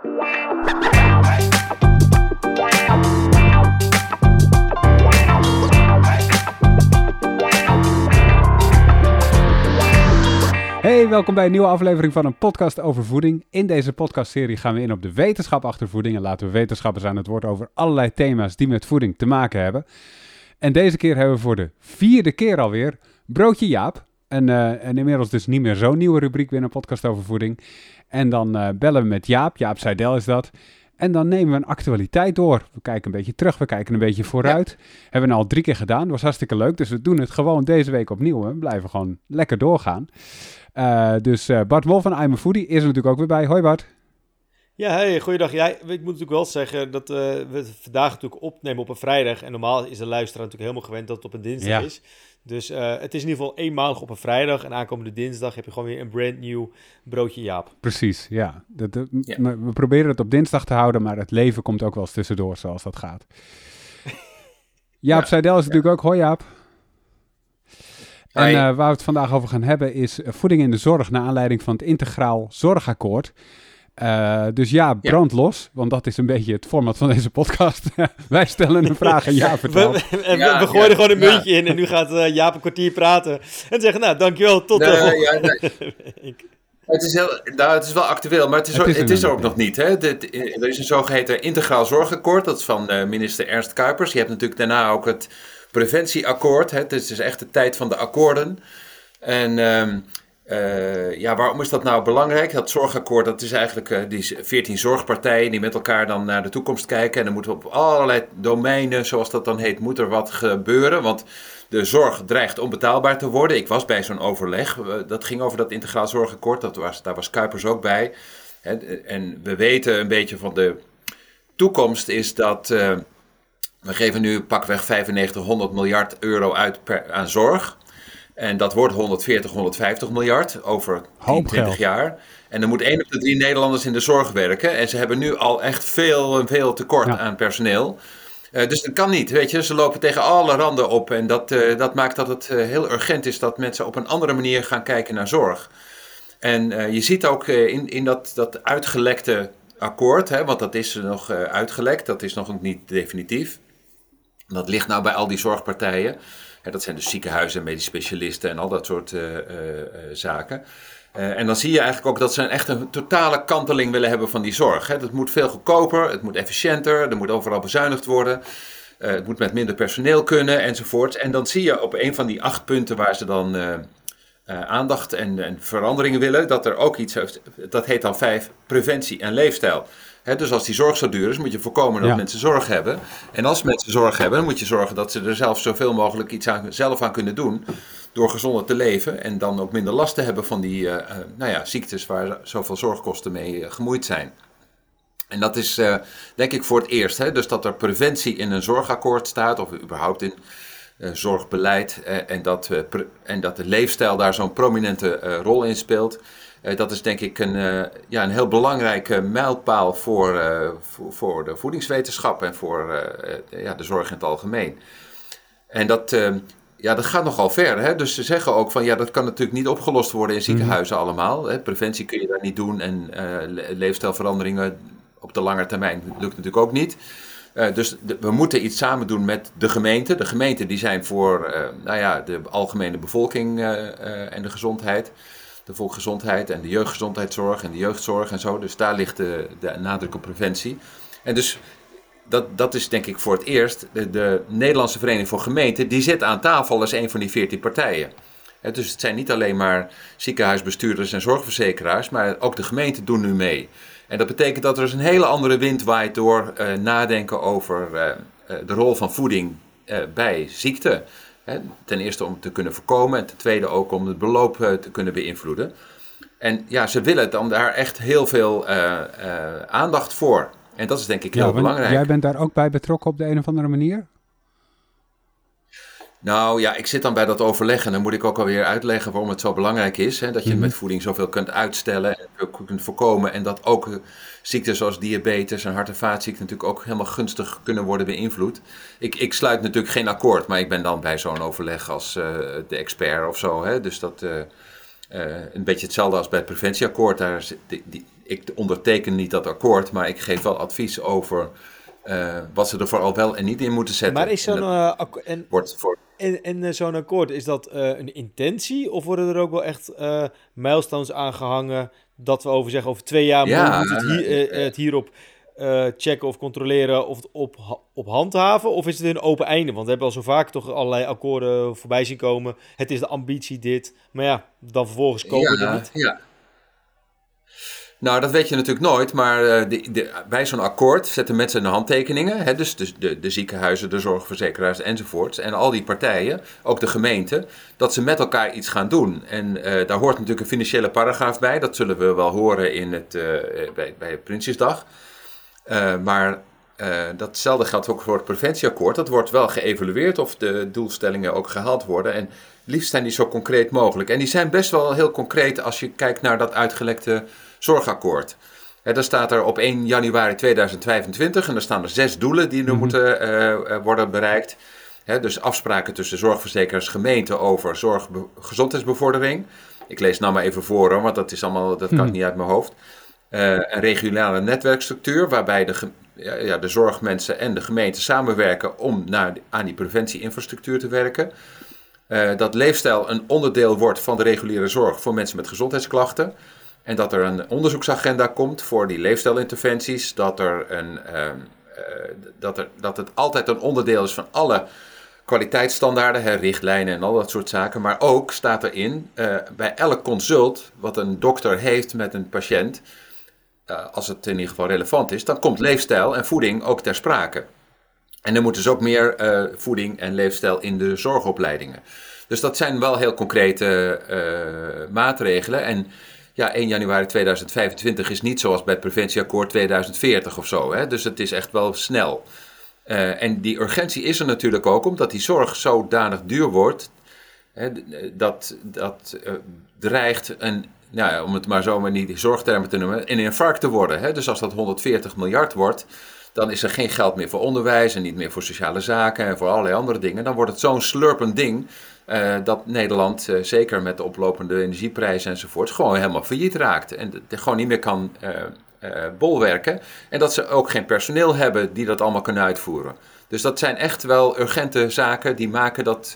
Hey, welkom bij een nieuwe aflevering van een podcast over voeding. In deze podcastserie gaan we in op de wetenschap achter voeding en laten we wetenschappers aan het woord over allerlei thema's die met voeding te maken hebben. En deze keer hebben we voor de vierde keer alweer Broodje Jaap. En, uh, en inmiddels dus niet meer zo'n nieuwe rubriek binnen een podcast over voeding. En dan uh, bellen we met Jaap, Jaap Seidel is dat. En dan nemen we een actualiteit door. We kijken een beetje terug, we kijken een beetje vooruit. Hebben we al drie keer gedaan, was hartstikke leuk. Dus we doen het gewoon deze week opnieuw. We blijven gewoon lekker doorgaan. Uh, dus uh, Bart Wol van I'm a Foodie is er natuurlijk ook weer bij. Hoi Bart. Ja, hey, goeiedag. Ja, ik moet natuurlijk wel zeggen dat uh, we het vandaag natuurlijk opnemen op een vrijdag. En normaal is de luisteraar natuurlijk helemaal gewend dat het op een dinsdag ja. is. Dus het is in ieder geval eenmalig op een vrijdag. En aankomende dinsdag heb je gewoon weer een brand nieuw broodje Jaap. Precies, ja. Dat, dat, ja. We proberen het op dinsdag te houden, maar het leven komt ook wel eens tussendoor zoals dat gaat. Jaap ja, Seidel is natuurlijk ook. Hoi Jaap. En uh, waar we het vandaag over gaan hebben is voeding in de zorg naar aanleiding van het integraal zorgakkoord. Uh, dus ja, brand ja. los, want dat is een beetje het format van deze podcast. Wij stellen een vraag en ja vertelt. We, we, ja, we gooien ja, er gewoon een muntje in en nu gaat uh, Jaap een kwartier praten. En zeggen, nou, dankjewel, tot de nee, ja, nee. Het is, heel, nou, het is wel actueel, maar het is, het is, het is er ook nog niet. Hè? De, de, er is een zogeheten integraal zorgakkoord, dat is van uh, minister Ernst Kuipers. Je hebt natuurlijk daarna ook het preventieakkoord. Hè? Het is dus echt de tijd van de akkoorden. En um, uh, ja, waarom is dat nou belangrijk? Dat zorgakkoord, dat is eigenlijk uh, die 14 zorgpartijen die met elkaar dan naar de toekomst kijken. En dan moet op allerlei domeinen, zoals dat dan heet, moet er wat gebeuren. Want de zorg dreigt onbetaalbaar te worden. Ik was bij zo'n overleg. Dat ging over dat integraal zorgakkoord. Dat was, daar was Kuipers ook bij. En we weten een beetje van de toekomst is dat... We geven nu pakweg 9500 miljard euro uit aan zorg. En dat wordt 140, 150 miljard over 10, 20 jaar. En er moet één op de drie Nederlanders in de zorg werken. En ze hebben nu al echt veel, veel tekort ja. aan personeel. Uh, dus dat kan niet, weet je. Ze lopen tegen alle randen op. En dat, uh, dat maakt dat het uh, heel urgent is dat mensen op een andere manier gaan kijken naar zorg. En je ziet ook in, in dat, dat uitgelekte akkoord, hè, want dat is nog uitgelekt, dat is nog niet definitief. Dat ligt nou bij al die zorgpartijen. Dat zijn dus ziekenhuizen, medisch specialisten en al dat soort uh, uh, zaken. Uh, en dan zie je eigenlijk ook dat ze echt een totale kanteling willen hebben van die zorg. Hè. Het moet veel goedkoper, het moet efficiënter, er moet overal bezuinigd worden. het moet met minder personeel kunnen enzovoort. En dan zie je op een van die acht punten waar ze dan aandacht en, en veranderingen willen, dat er ook iets heeft, dat heet dan vijf, preventie en leefstijl dus als die zorg zo duur is, moet je voorkomen dat ja. mensen zorg hebben. En als mensen zorg hebben, dan moet je zorgen dat ze er zelf zoveel mogelijk iets aan, zelf aan kunnen doen. Door gezonder te leven en dan ook minder last te hebben van die uh, uh, nou ja, ziektes waar zoveel zorgkosten mee uh, gemoeid zijn. En dat is denk ik voor het eerst. Hè? Dus dat er preventie in een zorgakkoord staat, of überhaupt in zorgbeleid. en, dat, en dat de leefstijl daar zo'n prominente rol in speelt. Uh, dat is denk ik een, uh, ja, een heel belangrijke mijlpaal voor, uh, voor, voor, de voedingswetenschap en voor ja, de zorg in het algemeen. En dat, ja, dat gaat nogal ver. Hè? Dus ze zeggen ook van ja, dat kan natuurlijk niet opgelost worden in ziekenhuizen mm -hmm. allemaal. Hè? Preventie kun je daar niet doen en leefstijlveranderingen op de lange termijn lukt natuurlijk ook niet. dus de, we moeten iets samen doen met de gemeente. De gemeenten die zijn voor nou ja, de algemene bevolking en de gezondheid de volksgezondheid en de jeugdgezondheidszorg en de jeugdzorg en zo. Dus daar ligt de, de nadruk op preventie. En dus dat, dat is denk ik voor het eerst. De, de Nederlandse Vereniging voor Gemeenten, die zit aan tafel als een van die veertien partijen. He, dus het zijn niet alleen maar ziekenhuisbestuurders en zorgverzekeraars, maar ook de gemeenten doen nu mee. En dat betekent dat er dus een hele andere wind waait door uh, nadenken over uh, uh, de rol van voeding bij ziekte. Ten eerste om te kunnen voorkomen en ten tweede ook om het beloop eh, te kunnen beïnvloeden. En ja, ze willen dan daar echt heel veel uh, uh, aandacht voor. En dat is denk ik heel ja, belangrijk. Jij bent daar ook bij betrokken op de een of andere manier? Nou ja, ik zit dan bij dat overleg en dan moet ik ook alweer uitleggen waarom het zo belangrijk is. Hè, dat je mm -hmm. met voeding zoveel kunt uitstellen en kunt voorkomen. En dat ook ziekten zoals diabetes en hart- en vaatziekten natuurlijk ook helemaal gunstig kunnen worden beïnvloed. Ik, ik sluit natuurlijk geen akkoord, maar ik ben dan bij zo'n overleg als uh, de expert of zo. Hè, dus dat, uh, een beetje hetzelfde als bij het preventieakkoord. Daar die, die, ik onderteken niet dat akkoord, maar ik geef wel advies over wat ze er vooral wel en niet in moeten zetten. Maar is zo'n en, voor... en, en zo'n akkoord, is dat een intentie of worden er ook wel echt milestones aangehangen dat we over zeggen over twee jaar ja, moet het, hier, het hierop uh, checken of controleren of het op, op handhaven? Of is het een open einde? Want we hebben al zo vaak toch allerlei akkoorden voorbij zien komen. Het is de ambitie dit. Maar ja, dan vervolgens komen we er niet. Ja. Nou, dat weet je natuurlijk nooit, maar uh, de, de, bij zo'n akkoord zetten mensen de handtekeningen. Hè, dus de, de, de, ziekenhuizen, de zorgverzekeraars enzovoorts. En al die partijen, ook de gemeente, dat ze met elkaar iets gaan doen. En uh, daar hoort natuurlijk een financiële paragraaf bij. Dat zullen we wel horen in het, uh, bij, bij Prinsjesdag. Maar datzelfde geldt ook voor het preventieakkoord. Dat wordt wel geëvalueerd of de doelstellingen ook gehaald worden. En liefst zijn die zo concreet mogelijk. En die zijn best wel heel concreet als je kijkt naar dat uitgelekte zorgakkoord. He, daar staat er op 1 januari 2025 en er staan er zes doelen die er mhm. moeten uh, worden bereikt. He, dus afspraken tussen zorgverzekeraars gemeenten over zorg, gezondheidsbevordering. Ik lees nou maar even voor hoor, want dat, is allemaal, dat kan ik mhm. niet uit mijn hoofd. Eh, een regionale netwerkstructuur waarbij de, ja, de zorgmensen en de gemeente samenwerken om naar, aan die preventieinfrastructuur te werken. Uh, dat leefstijl een onderdeel wordt van de reguliere zorg voor mensen met gezondheidsklachten. En dat er een onderzoeksagenda komt voor die leefstijlinterventies. Dat, er een, uh, dat, er, dat het altijd een onderdeel is van alle kwaliteitsstandaarden, hè, richtlijnen en al dat soort zaken. Maar ook staat erin, uh, bij elk consult wat een dokter heeft met een patiënt, uh, als het in ieder geval relevant is, dan komt leefstijl en voeding ook ter sprake. En er moet dus ook meer voeding en leefstijl in de zorgopleidingen. Dus dat zijn wel heel concrete maatregelen. En ja, 1 januari 2025 is niet zoals bij het preventieakkoord 2040 of zo. Hè? Dus het is echt wel snel. en die urgentie is er natuurlijk ook omdat die zorg zodanig duur wordt. Hè, dat dat dreigt een nou ja, om het maar zo maar niet zorgtermen te noemen, een infarct te worden. Hè? Dus als dat 140 miljard wordt, dan is er geen geld meer voor onderwijs en niet meer voor sociale zaken en voor allerlei andere dingen. Dan wordt het zo'n slurpend ding uh, dat Nederland, uh, zeker met de oplopende energieprijzen enzovoort, gewoon helemaal failliet raakt. En de, gewoon niet meer kan uh, bolwerken. En dat ze ook geen personeel hebben die dat allemaal kunnen uitvoeren. Dus dat zijn echt wel urgente zaken die maken dat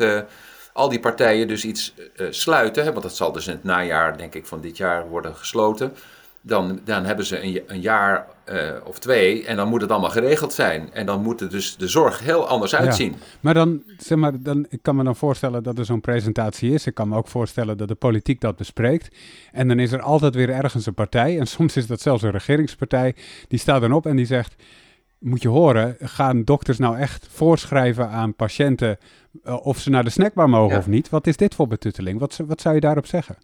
al die partijen dus iets sluiten, hè, want dat zal dus in het najaar, denk ik, van dit jaar worden gesloten. Dan, dan hebben ze een, een jaar uh, of twee en dan moet het allemaal geregeld zijn. En dan moet dus de zorg heel anders uitzien. Ja, maar dan, zeg maar, dan, ik kan me dan voorstellen dat er zo'n presentatie is. Ik kan me ook voorstellen dat de politiek dat bespreekt. En dan is er altijd weer ergens een partij, en soms is dat zelfs een regeringspartij, die staat dan op en die zegt moet je horen, gaan dokters nou echt voorschrijven aan patiënten uh, of ze naar de snackbar mogen of niet? Wat is dit voor betutteling? Wat, wat zou je daarop zeggen?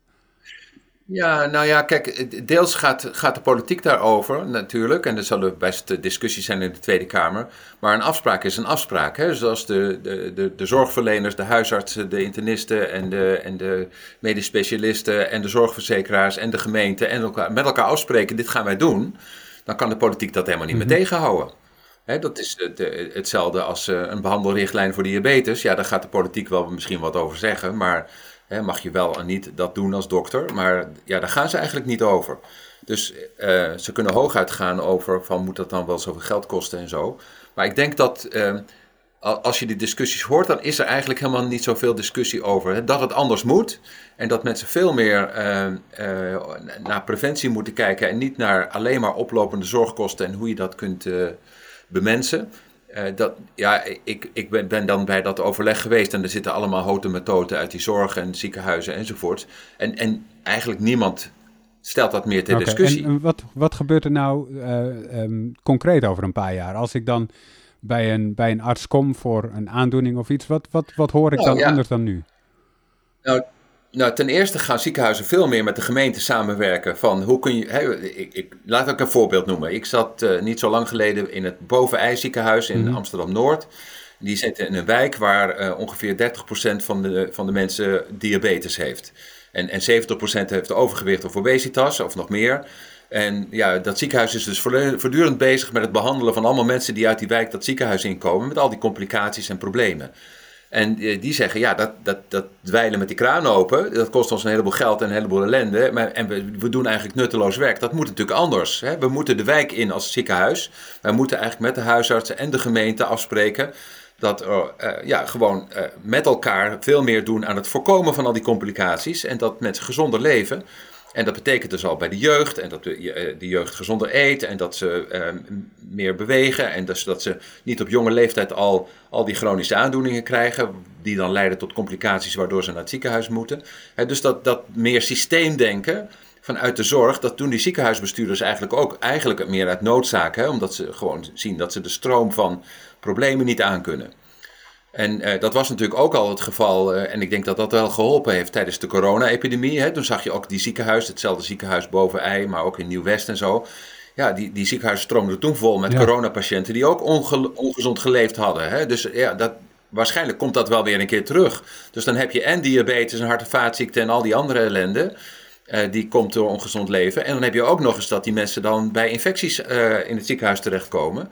Ja, nou ja, kijk, deels gaat, gaat de politiek daarover natuurlijk. En er zullen best discussies zijn in de Tweede Kamer. Maar een afspraak is een afspraak. Hè? Zoals de, de, de, de zorgverleners, de huisartsen, de internisten en de, en de medisch specialisten en de zorgverzekeraars en de gemeente en elkaar, met elkaar afspreken, dit gaan wij doen. Dan kan de politiek dat helemaal niet meer mhm. tegenhouden dat is hetzelfde als uh, een behandelrichtlijn voor diabetes. Ja, daar gaat de politiek wel misschien wat over zeggen, maar mag je wel en niet dat doen als dokter. Maar ja, daar gaan ze eigenlijk niet over. Dus uh, ze kunnen hooguit gaan over van moet dat dan wel zoveel geld kosten en zo. Maar ik denk dat uh, als je die discussies hoort, dan is er eigenlijk helemaal niet zoveel discussie over. Hè? Dat het anders moet en dat mensen veel meer naar preventie moeten kijken en niet naar alleen maar oplopende zorgkosten en hoe je dat kunt bemensen. Uh, dat, ja, ik, ik ben, ben, dan bij dat overleg geweest en er zitten allemaal houten methoden uit die zorg en ziekenhuizen enzovoort. En, en eigenlijk niemand stelt dat meer ter discussie. En wat, wat gebeurt er nou uh, um, concreet over een paar jaar? Als ik dan bij een, bij een arts kom voor een aandoening of iets, wat, wat, wat hoor ik nou, dan anders dan nu? Nou, nou, ten eerste gaan ziekenhuizen veel meer met de gemeente samenwerken. Van hoe kun je. ik, ik, laat ik een voorbeeld noemen. Ik zat uh, niet zo lang geleden in het Bovenij ziekenhuis in mhm. Amsterdam Noord. Die zitten in een wijk waar uh, ongeveer 30% van de, van de mensen diabetes heeft. En, en 70% heeft overgewicht of obesitas of nog meer. En ja, dat ziekenhuis is dus voortdurend bezig met het behandelen van allemaal mensen die uit die wijk dat ziekenhuis inkomen. Met al die complicaties en problemen. En die zeggen, ja, dat, dat, dat dweilen met die kraan open, dat kost ons een heleboel geld en een heleboel ellende. Maar, en we, we doen eigenlijk nutteloos werk. Dat moet natuurlijk anders. Hè? We moeten de wijk in als ziekenhuis. Wij moeten eigenlijk met de huisartsen en de gemeente afspreken dat uh, ja, gewoon uh, met elkaar veel meer doen aan het voorkomen van al die complicaties. En dat mensen gezonder leven. En dat betekent dus al bij de jeugd. En dat de, eh, de jeugd gezonder eet. En dat ze uh, meer bewegen. En dus dat ze niet op jonge leeftijd al, al die chronische aandoeningen krijgen. Die dan leiden tot complicaties waardoor ze naar het ziekenhuis moeten. Dus dat, dat meer systeemdenken vanuit de zorg, dat doen die ziekenhuisbestuurders eigenlijk ook eigenlijk meer uit noodzaak. Hè, omdat ze gewoon zien dat ze de stroom van problemen niet aankunnen. En uh, dat was natuurlijk ook al het geval, uh, en ik denk dat dat wel geholpen heeft tijdens de corona-epidemie. Toen zag je ook die ziekenhuis, hetzelfde ziekenhuis boven Ei, maar ook in Nieuw-West en zo. Ja, die, die ziekenhuizen stroomden toen vol met ja. coronapatiënten die ook onge ongezond geleefd hadden. Hè? Dus ja, dat, waarschijnlijk komt dat wel weer een keer terug. Dus dan heb je en diabetes en hart- en vaatziekten en al die andere ellende. Uh, die komt door ongezond leven. En dan heb je ook nog eens dat die mensen dan bij infecties in het ziekenhuis terechtkomen.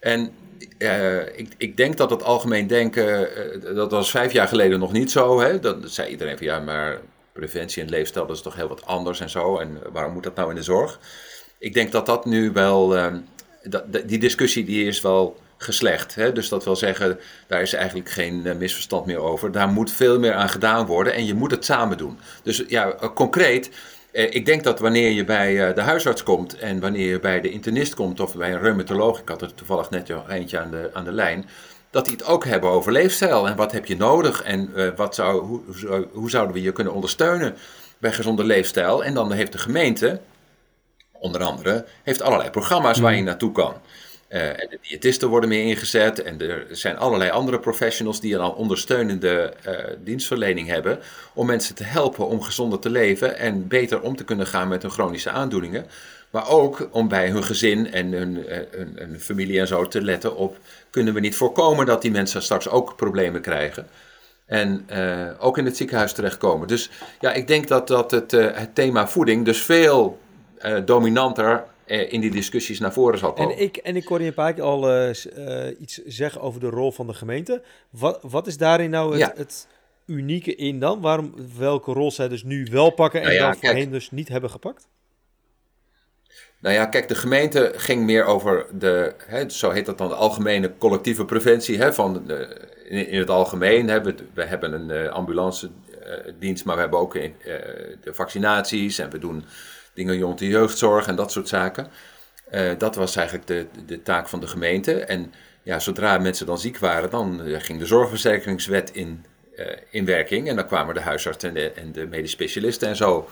En uh, ik, ik, denk dat het algemeen denken, uh, dat was vijf jaar geleden nog niet zo. Hè? Dat zei iedereen van ja, maar preventie en leefstijl dat is toch heel wat anders en zo. En waarom moet dat nou in de zorg? Ik denk dat dat nu wel, uh, dat, die discussie die is wel geslecht. Hè? Dus dat wil zeggen, daar is eigenlijk geen misverstand meer over. Daar moet veel meer aan gedaan worden en je moet het samen doen. Dus ja, concreet eh, ik denk dat wanneer je bij eh, de huisarts komt en wanneer je bij de internist komt of bij een reumatoloog, ik had er toevallig net eentje aan de, aan de lijn, dat die het ook hebben over leefstijl en wat heb je nodig en uh, wat zou, hoe, hoe, hoe, zouden we je kunnen ondersteunen bij gezonde leefstijl. En dan heeft de gemeente, onder andere, heeft allerlei programma's waar je naartoe kan. Uh, en de diëtisten worden meer ingezet en er zijn allerlei andere professionals die een ondersteunende uh, dienstverlening hebben om mensen te helpen om gezonder te leven en beter om te kunnen gaan met hun chronische aandoeningen. Maar ook om bij hun gezin en hun, uh, hun, familie en zo te letten op, kunnen we niet voorkomen dat die mensen straks ook problemen krijgen. En ook in het ziekenhuis terechtkomen. Dus ja, ik denk dat, dat het, het thema voeding dus veel dominanter in die discussies naar voren zal komen. En ik, en ik hoorde je een paar keer al uh, uh, iets zeggen over de rol van de gemeente. Wat, wat is daarin nou het, ja. het, unieke in dan? Waarom, welke rol zij dus nu wel pakken en nou ja, dan voorheen kijk, dus niet hebben gepakt? Nou ja, kijk, de gemeente ging meer over de, hè, zo heet dat dan, de algemene collectieve preventie hè, van de, in, in, het algemeen. Hè, we, we hebben een uh, ambulance dienst, maar we hebben ook de vaccinaties en we doen dingen rond de jeugdzorg en dat soort zaken. Uh, dat was eigenlijk de, de taak van de gemeente. En ja, zodra mensen dan ziek waren, dan uh, ging de zorgverzekeringswet in, uh, in werking. En dan kwamen de huisartsen en de, en medisch specialisten en zo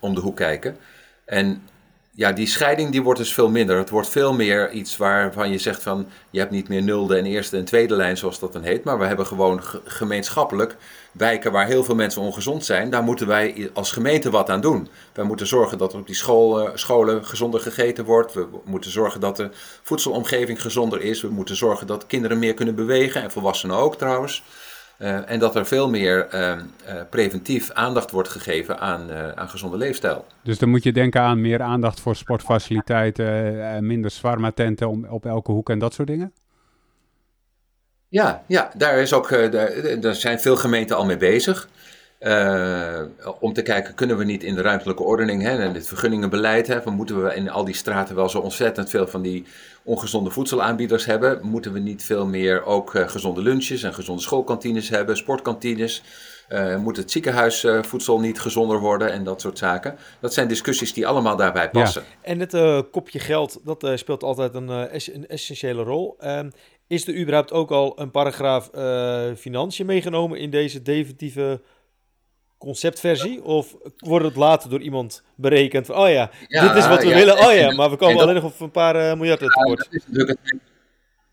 om de hoek kijken. En ja, die scheiding die wordt dus veel minder. Het wordt veel meer iets waarvan je zegt van... je hebt niet meer nulde en eerste en tweede lijn zoals dat dan heet... maar we hebben gewoon gemeenschappelijk wijken waar heel veel mensen ongezond zijn... daar moeten wij als gemeente wat aan doen. Wij moeten zorgen dat op die school, scholen gezonder gegeten wordt. We moeten zorgen dat de voedselomgeving gezonder is. We moeten zorgen dat kinderen meer kunnen bewegen en volwassenen ook trouwens... Uh, en dat er veel meer uh, uh, preventief aandacht wordt gegeven aan, aan gezonde leefstijl. Dus dan moet je denken aan meer aandacht voor sportfaciliteiten, minder zwarmatenten om, op elke hoek en dat soort dingen? Ja, ja daar, is ook, daar, daar zijn veel gemeenten al mee bezig. Om te kijken, kunnen we niet in de ruimtelijke ordening hè, en het vergunningenbeleid, hè, van moeten we in al die straten wel zo ontzettend veel van die ongezonde voedselaanbieders hebben, moeten we niet veel meer ook uh, gezonde lunches en gezonde schoolkantines hebben, sportkantines. Uh, moet het ziekenhuisvoedsel niet gezonder worden en dat soort zaken. Dat zijn discussies die allemaal daarbij passen. Ja. En het kopje geld, dat speelt altijd een, een essentiële rol. Ehm, is er überhaupt ook al een paragraaf financiën meegenomen in deze definitieve conceptversie? Of wordt het later door iemand berekend van, oh ja, ja dit is wat we ja, willen, oh ja, maar we komen dat, alleen nog op een paar uh, miljard tekort. dat is natuurlijk het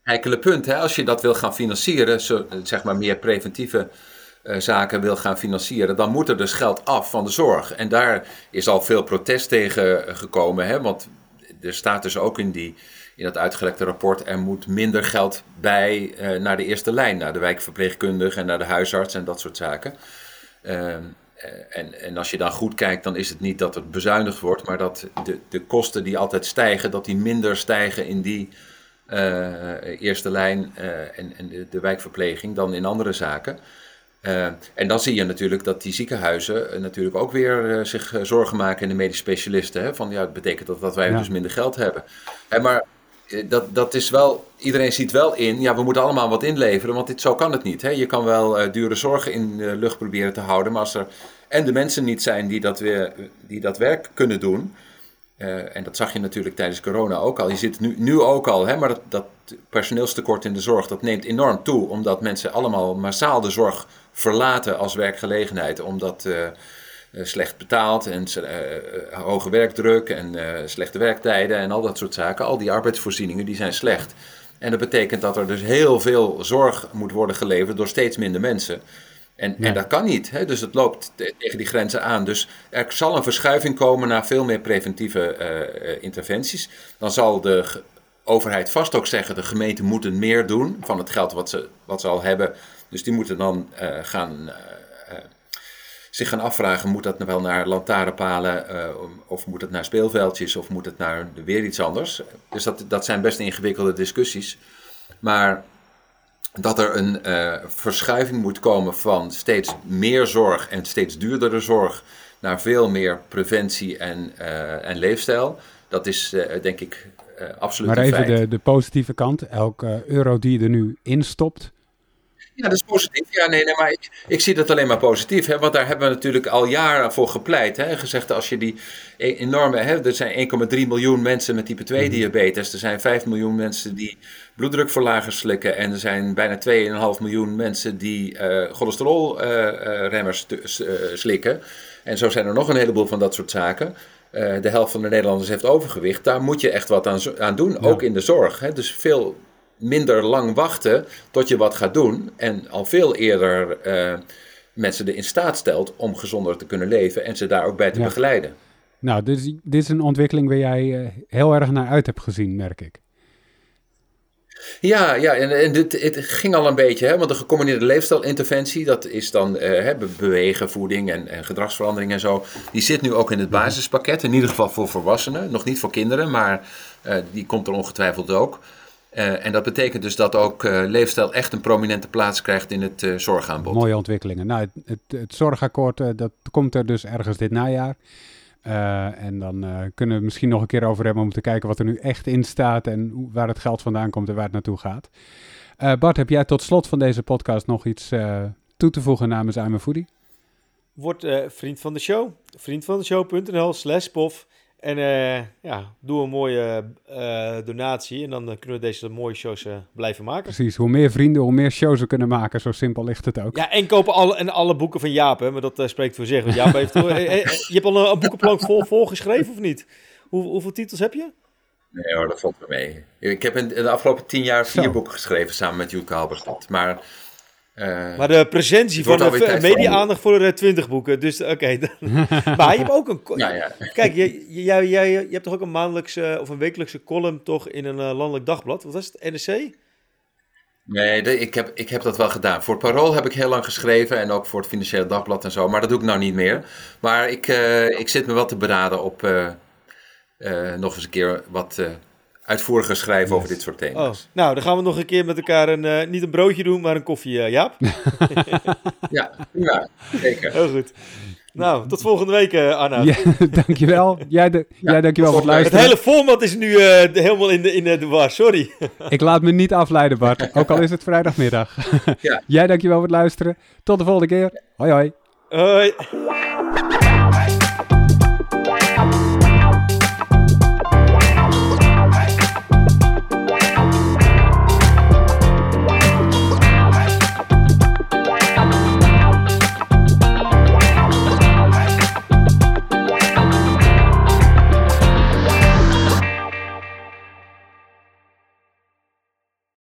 heikele punt. Hè? Als je dat wil gaan financieren, zo, zeg maar meer preventieve uh, zaken wil gaan financieren, dan moet er dus geld af van de zorg. En daar is al veel protest tegen gekomen, hè? want er staat dus ook in, die, in dat uitgelekte rapport, er moet minder geld bij uh, naar de eerste lijn, naar de wijkverpleegkundige en naar de huisarts en dat soort zaken. Uh, en, en als je dan goed kijkt, dan is het niet dat het bezuinigd wordt, maar dat de, de kosten die altijd stijgen, dat die minder stijgen in die eerste lijn en, en de, de, wijkverpleging dan in andere zaken. en dan zie je natuurlijk dat die ziekenhuizen natuurlijk ook weer zich zorgen maken in de medische specialisten. Hè? Van ja, dat betekent dat, dat wij dus minder geld hebben. maar eh, dat, dat is wel, iedereen ziet wel in, ja, we moeten allemaal wat inleveren, want dit, zo kan het niet. Hè? Je kan wel uh, dure zorgen in de lucht proberen te houden, maar als er en de mensen niet zijn die dat, weer, die dat werk kunnen doen, uh, en dat zag je natuurlijk tijdens corona ook al, je zit nu, nu ook al, hè, maar dat, dat personeelstekort in de zorg, dat neemt enorm toe, omdat mensen allemaal massaal de zorg verlaten als werkgelegenheid, omdat... Eh, slecht betaald en eh, eh, hoge werkdruk en slechte werktijden en al dat soort zaken. Al die arbeidsvoorzieningen die zijn slecht. En dat betekent dat er dus heel veel zorg moet worden geleverd door steeds minder mensen. En, en dat kan niet. Hè? Dus het loopt tegen die grenzen aan. Dus er zal een verschuiving komen naar veel meer preventieve interventies. Dan zal de overheid vast ook zeggen: de gemeenten moeten meer doen van het geld wat ze, wat ze al hebben. Dus die moeten dan gaan zich gaan afvragen: moet dat nou wel naar lantaarnpalen uh, of moet het naar speelveldjes of moet het naar weer iets anders? Dus dat, dat zijn best ingewikkelde discussies. Maar dat er een uh, verschuiving moet komen van steeds meer zorg en steeds duurdere zorg naar veel meer preventie en, uh, en leefstijl, dat is denk ik absoluut. Maar even de, de positieve kant: elke euro die je er nu instopt, ja, dat is positief. Ja, nee, nee maar ik, ik zie dat alleen maar positief. Hè, want daar hebben we natuurlijk al jaren voor gepleit. Hè, gezegd als je die e-, enorme... Hè, er zijn 1,3 miljoen mensen met type 2 mhm. diabetes. Er zijn 5 miljoen mensen die bloeddrukverlagers slikken. En er zijn bijna 2,5 miljoen mensen die uh, cholesterolremmers uh, uh, slikken. En zo zijn er nog een heleboel van dat soort zaken. de helft van de Nederlanders heeft overgewicht. Daar moet je echt wat aan, aan doen, ook in de zorg. Hè. Dus veel minder lang wachten tot je wat gaat doen. En al veel eerder uh, mensen erin staat stelt om gezonder te kunnen leven en ze daar ook bij te begeleiden. Nou, dit is, dit is een ontwikkeling waar jij uh, heel erg naar uit hebt gezien, merk ik. Ja, ja en, en dit, het ging al een beetje, hè, want de gecombineerde leefstijlinterventie, dat is dan uh, bewegen, voeding en, en gedragsverandering en zo, die zit nu ook in het basispakket, in ieder geval voor volwassenen, nog niet voor kinderen, maar die komt er ongetwijfeld ook. Uh, en dat betekent dus dat ook uh, leefstijl echt een prominente plaats krijgt in het uh, zorgaanbod. Mooie ontwikkelingen. Nou, het, het, het zorgakkoord dat komt er dus ergens dit najaar. en dan kunnen we het misschien nog een keer over hebben om te kijken wat er nu echt in staat en waar het geld vandaan komt en waar het naartoe gaat. Bart, heb jij tot slot van deze podcast nog iets toe te voegen namens I'm Foodie? Word vriend van de show. Vriendvandeshow.nl slash pof. En uh, ja, doe een mooie uh, donatie en dan kunnen we deze mooie shows blijven maken. Precies, hoe meer vrienden, hoe meer shows we kunnen maken. Zo simpel ligt het ook. Ja, en kopen alle, en alle boeken van Jaap, hè, maar dat spreekt voor zich. Want Jaap heeft, je hebt al een, een boekenplank vol, vol geschreven of niet? Hoe, hoeveel titels heb je? Nee hoor, dat valt me mee. Ik heb in de afgelopen tien jaar vier boeken geschreven samen met Joeke Halberstad. Maar uh, maar de presentie van de media-aandacht voor de 20 boeken. Dus oké. Okay. maar je hebt ook een. Ja, ja. Kijk, jij, jij, jij, je hebt toch ook een maandelijkse of een wekelijkse column toch in een uh, landelijk dagblad? Wat was het? NRC? Nee, de, ik, heb, ik heb dat wel gedaan. Voor Parool heb ik heel lang geschreven en ook voor het Financiële Dagblad en zo. Maar dat doe ik nou niet meer. Maar ik, uh, ik zit me wel te beraden op nog eens een keer wat uitvoeriger schrijven over dit soort thema's. Oh. Nou, dan gaan we nog een keer met elkaar een, uh, niet een broodje doen, maar een koffie, uh, Jaap. ja, ja, zeker. Heel goed. Nou, tot volgende week, uh, Arna. Ja, dankjewel. Jij, de, ja, jij dankjewel voor het luisteren. Het hele format is nu helemaal in de, in de war, sorry. Ik laat me niet afleiden, Bart. Ook al is het vrijdagmiddag. ja. Jij dankjewel voor het luisteren. Tot de volgende keer. Hoi, hoi. Hoi.